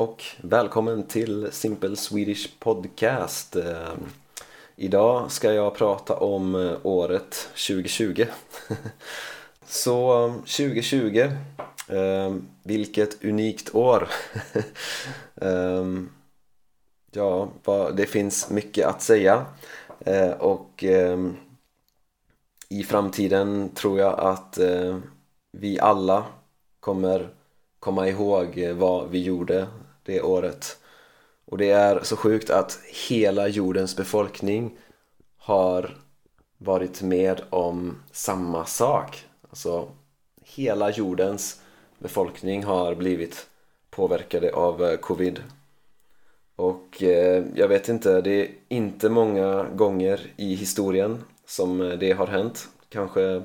och välkommen till Simple Swedish Podcast. Ehm, idag ska jag prata om eh, året 2020. Så 2020, ehm, vilket unikt år. Ehm, ja, det finns mycket att säga eh, och i framtiden tror jag att eh, vi alla kommer komma ihåg vad vi gjorde det året. Och det är så sjukt att hela jordens befolkning har varit med om samma sak. Alltså hela jordens befolkning har blivit påverkade av eh, covid. Och eh, jag vet inte, det är inte många gånger i historien som eh, det har hänt. Kanske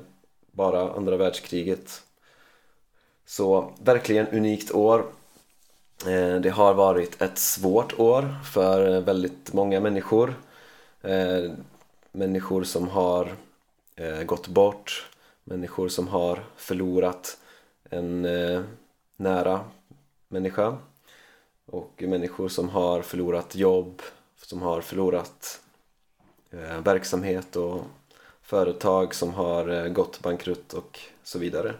bara andra världskriget så verkligen unikt år. Eh, det har varit ett svårt år för väldigt många människor. Eh, människor som har eh, gått bort, människor som har förlorat en nära människa och människor som har förlorat jobb, som har förlorat verksamhet och företag som har gått bankrutt och så vidare.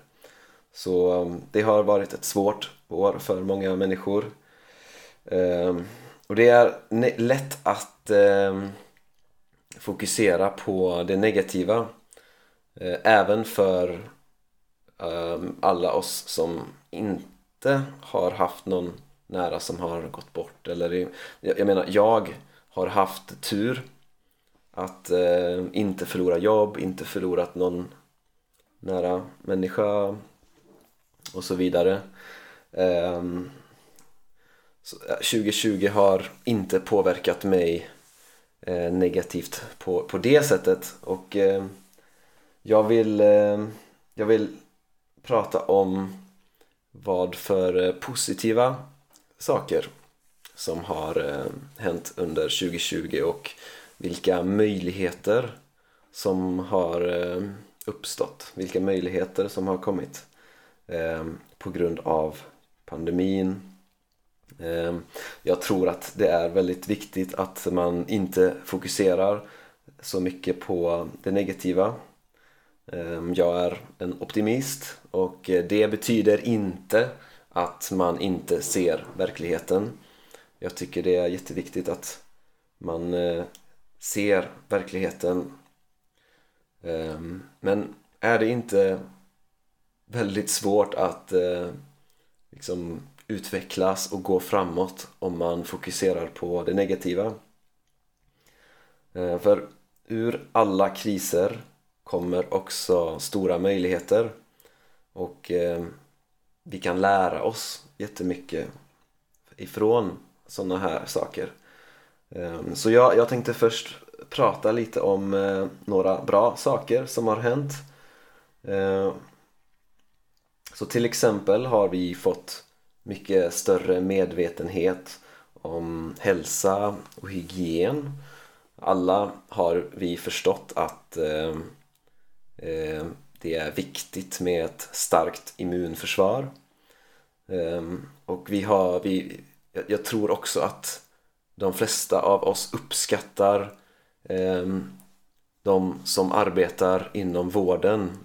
Så det har varit ett svårt år för många människor. Ehm, och det är lätt att ehm, fokusera på det negativa. Eh, även för ehm, alla oss som inte har haft någon nära som har gått bort. Eller jag menar, jag har haft tur att eh, inte förlora jobb, inte förlorat någon nära människa och så vidare. Ehm, 2020 har inte påverkat mig eh, negativt på, på det sättet och eh, jag vill, eh, jag vill prata om vad för positiva saker som har hänt under 2020 och vilka möjligheter som har uppstått, vilka möjligheter som har kommit. På grund av pandemin. Ehm, jag tror att det är väldigt viktigt att man inte fokuserar så mycket på det negativa. Ehm, jag är en optimist och det betyder inte att man inte ser verkligheten. Jag tycker det är jätteviktigt att man eh, ser verkligheten. Ehm, men är det inte väldigt svårt att eh, liksom utvecklas och gå framåt om man fokuserar på det negativa. Eh, för ur alla kriser kommer också stora möjligheter och eh, vi kan lära oss jättemycket ifrån sådana här saker. Ehm, så jag, jag tänkte först prata lite om eh, några bra saker som har hänt ehm, så till exempel har vi fått mycket större medvetenhet om hälsa och hygien. Alla har vi förstått att eh, eh, det är viktigt med ett starkt immunförsvar. Eh, och vi har, vi, jag tror också att de flesta av oss uppskattar eh, de som arbetar inom vården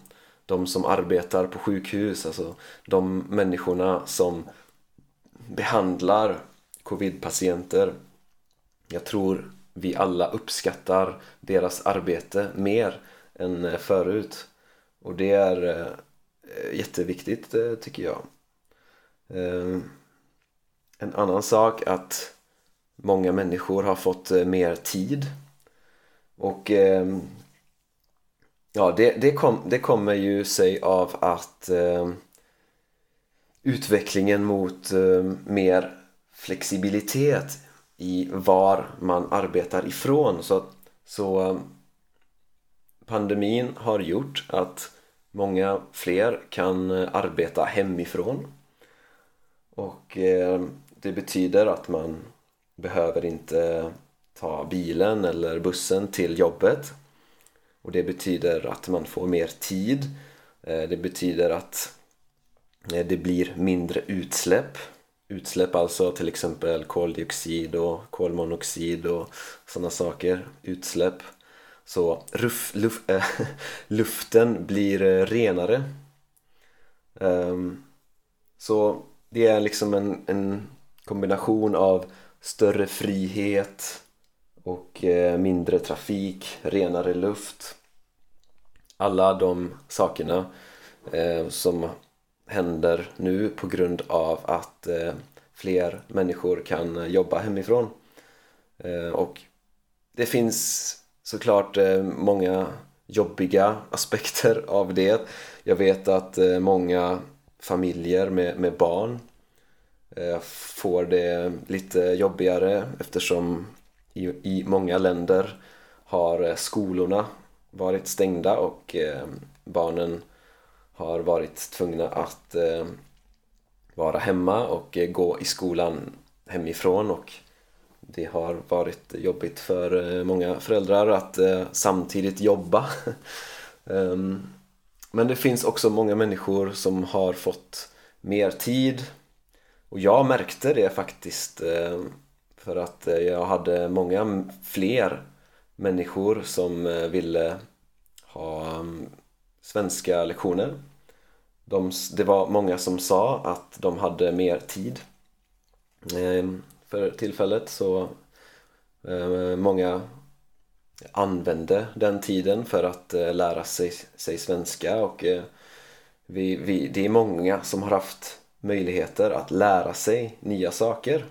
de som arbetar på sjukhus, alltså de människorna som behandlar covid-patienter. Jag tror vi alla uppskattar deras arbete mer än eh, förut och det är eh, jätteviktigt eh, tycker jag. Ehm, en annan sak att många människor har fått mer tid och ehm, Ja, det, det, kom, det kommer ju sig av att eh, utvecklingen mot eh, mer flexibilitet i var man arbetar ifrån. Så, så eh, pandemin har gjort att många fler kan eh, arbeta hemifrån. Och eh, det betyder att man behöver inte ta bilen eller bussen till jobbet och det betyder att man får mer tid. Eh, det betyder att eh, det blir mindre utsläpp. Utsläpp, alltså till exempel koldioxid och kolmonoxid och sådana saker, utsläpp. Så ruff, luff, äh, luften blir renare. Um, så det är liksom en, en kombination av större frihet och eh, mindre trafik, renare luft alla de sakerna eh, som händer nu på grund av att eh, fler människor kan jobba hemifrån och det finns såklart många jobbiga aspekter av det. Jag vet att många familjer med, med barn får det lite jobbigare eftersom i, i många länder har eh, skolorna varit stängda och eh, barnen har varit tvungna att eh, vara hemma och gå i skolan hemifrån och det har varit jobbigt för eh, många föräldrar att eh, samtidigt jobba. Ehm, men det finns också många människor som har fått mer tid och jag märkte det faktiskt eh, för att eh, jag hade många fler människor som eh, ville ha mm, svenska lektioner. De, det var många som sa att de hade mer tid. Ehm, för tillfället så eh, många använde den tiden för att lära sig, sig svenska och vi, vi, det är många som har haft möjligheter att lära sig nya saker.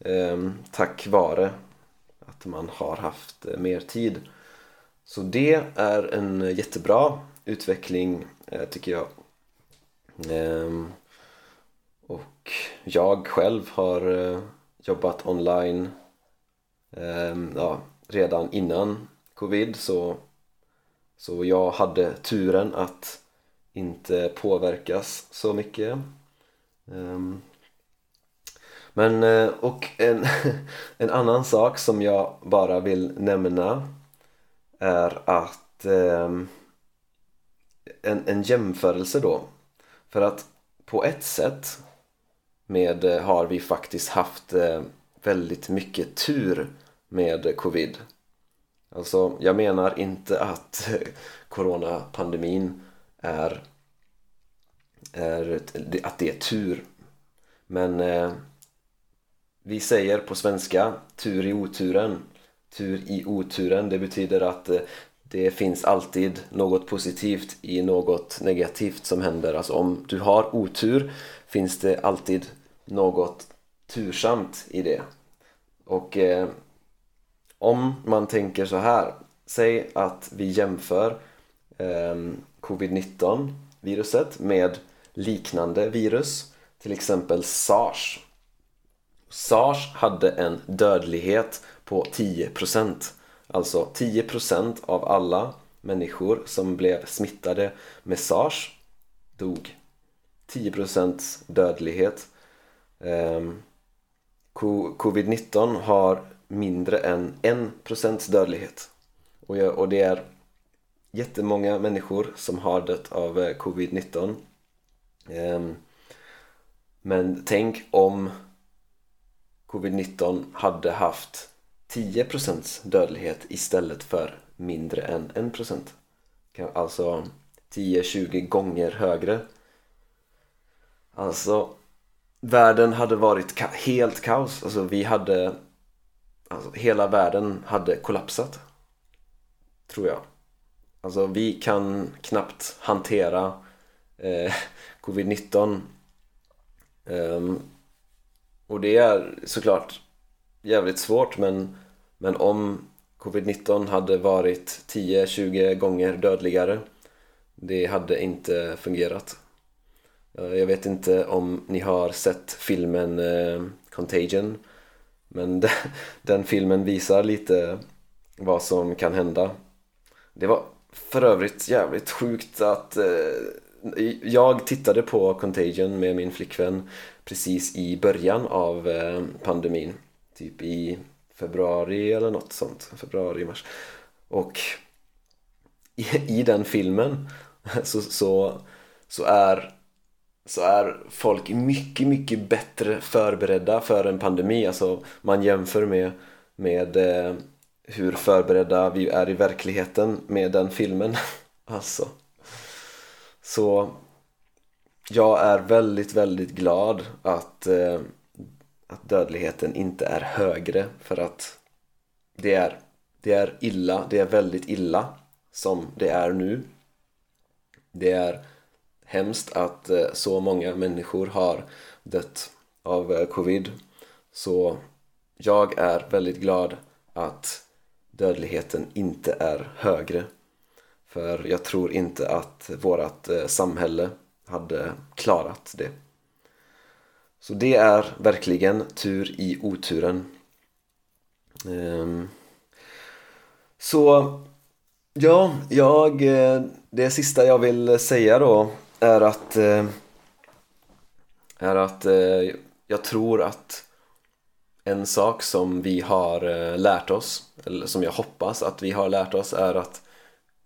Ehm, tack vare att man har haft eh, mer tid. Så det är en jättebra utveckling eh, tycker jag. Ehm, och jag själv har eh, jobbat online eh, ja, redan innan covid. Så, så jag hade turen att inte påverkas så mycket. Ehm, men eh, och en, en annan sak som jag bara vill nämna är att eh, en, en jämförelse då för att på ett sätt med eh, har vi faktiskt haft väldigt mycket tur med covid. Alltså, jag menar inte att coronapandemin är, är att det är tur. Men eh, vi säger på svenska tur i oturen. Tur i oturen, det betyder att eh, det finns alltid något positivt i något negativt som händer. Alltså om du har otur finns det alltid något tursamt i det. Och eh, om man tänker så här, säg att vi jämför eh, covid-19 viruset med liknande virus, till exempel sars. Sars hade en dödlighet på 10% Alltså 10% av alla människor som blev smittade med sars dog. 10% dödlighet. Ehm, covid-19 har mindre än 1% dödlighet. Och det är jättemånga människor som har dött av eh, covid-19 ehm, men tänk om covid-19 hade haft 10% dödlighet istället för mindre än 1% alltså 10-20 gånger högre. Alltså världen hade varit ka helt kaos. Alltså vi hade alltså hela världen hade kollapsat tror jag. Alltså vi kan knappt hantera eh, covid-19 um, och det är såklart jävligt svårt men, men om covid-19 hade varit 10-20 gånger dödligare det hade inte fungerat. Eh, jag vet inte om ni har sett filmen eh, Contagion men den filmen visar lite vad som kan hända. Det var för övrigt jävligt sjukt att eh, jag tittade på Contagion med min flickvän precis i början av eh, pandemin typ i februari eller något sånt, februari, mars och i, i den filmen så, så, så är så är folk mycket, mycket bättre förberedda för en pandemi. Alltså man jämför med, med eh, hur förberedda vi är i verkligheten med den filmen. alltså. Så jag är väldigt, väldigt glad att, eh, att dödligheten inte är högre för att det är, det är illa, det är väldigt illa som det är nu. Det är hemskt att eh, så många människor har dött av eh, covid så jag är väldigt glad att dödligheten inte är högre för jag tror inte att vårt eh, samhälle hade klarat det. Så det är verkligen tur i oturen. Ehm, så ja, jag eh, det sista jag vill säga då är att eh, är att jag tror att en sak som vi har lärt oss, eller som jag hoppas att vi har lärt oss är att,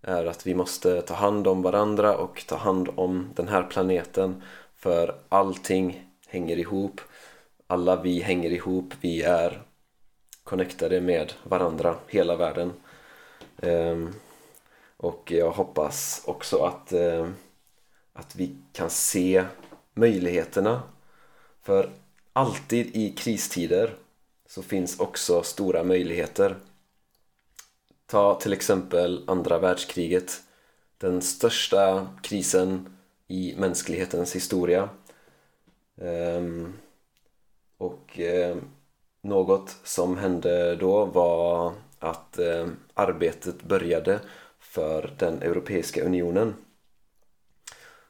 är att vi måste ta hand om varandra och ta hand om den här planeten för allting hänger ihop. Alla vi hänger ihop, vi är connectade med varandra, hela världen. Ehm, och jag hoppas också att eh, att vi kan se möjligheterna. För alltid i kristider så finns också stora möjligheter ta till exempel andra världskriget. Den största krisen i mänsklighetens historia. Ehm, och ehm, något som hände då var att ehm, arbetet började för den Europeiska unionen.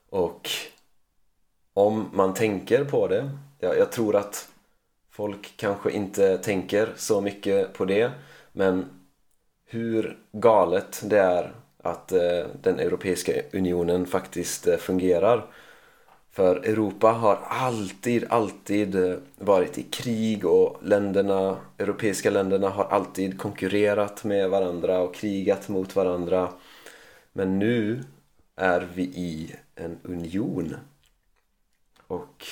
Och om man tänker på det, ja, jag tror att folk kanske inte tänker så mycket på det men hur galet det är att eh, den Europeiska unionen faktiskt eh, fungerar. För Europa har alltid, alltid eh, varit i krig och länderna, europeiska länderna har alltid konkurrerat med varandra och krigat mot varandra. Men nu är vi i en union. Och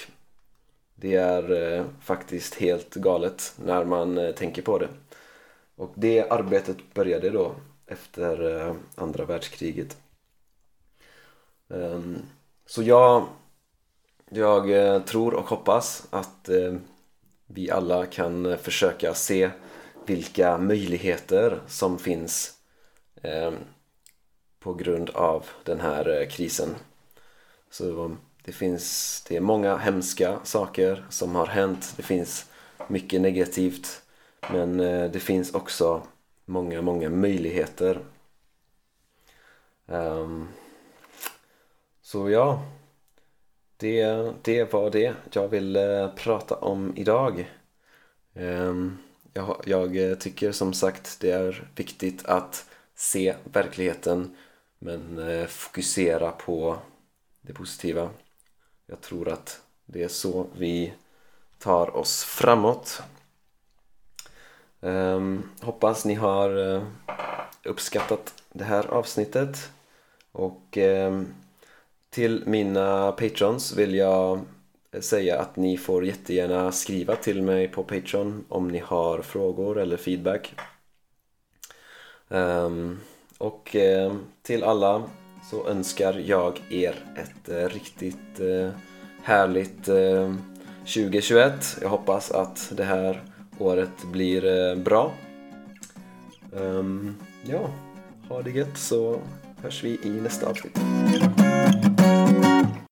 det är eh, faktiskt helt galet när man eh, tänker på det och det arbetet började då efter eh, andra världskriget ehm, så jag jag eh, tror och hoppas att eh, vi alla kan försöka se vilka möjligheter som finns ehm, på grund av den här krisen. Så det finns, det är många hemska saker som har hänt. Det finns mycket negativt. Men eh, det finns också många, många möjligheter. Um, så ja, det, det var det jag ville eh, prata om idag. Um, jag, jag eh, tycker som sagt det är viktigt att se verkligheten men eh, fokusera på det positiva. Jag tror att det är så vi tar oss framåt. Um, hoppas ni har uh, uppskattat det här avsnittet och um, till mina patrons vill jag säga att ni får jättegärna skriva till mig på Patreon om ni har frågor eller feedback. Um, och eh, till alla så önskar jag er ett uh, riktigt uh, härligt 2021. Jag hoppas att det här året blir eh, bra. Um, ja, ha det gött så hörs vi i nästa avsnitt.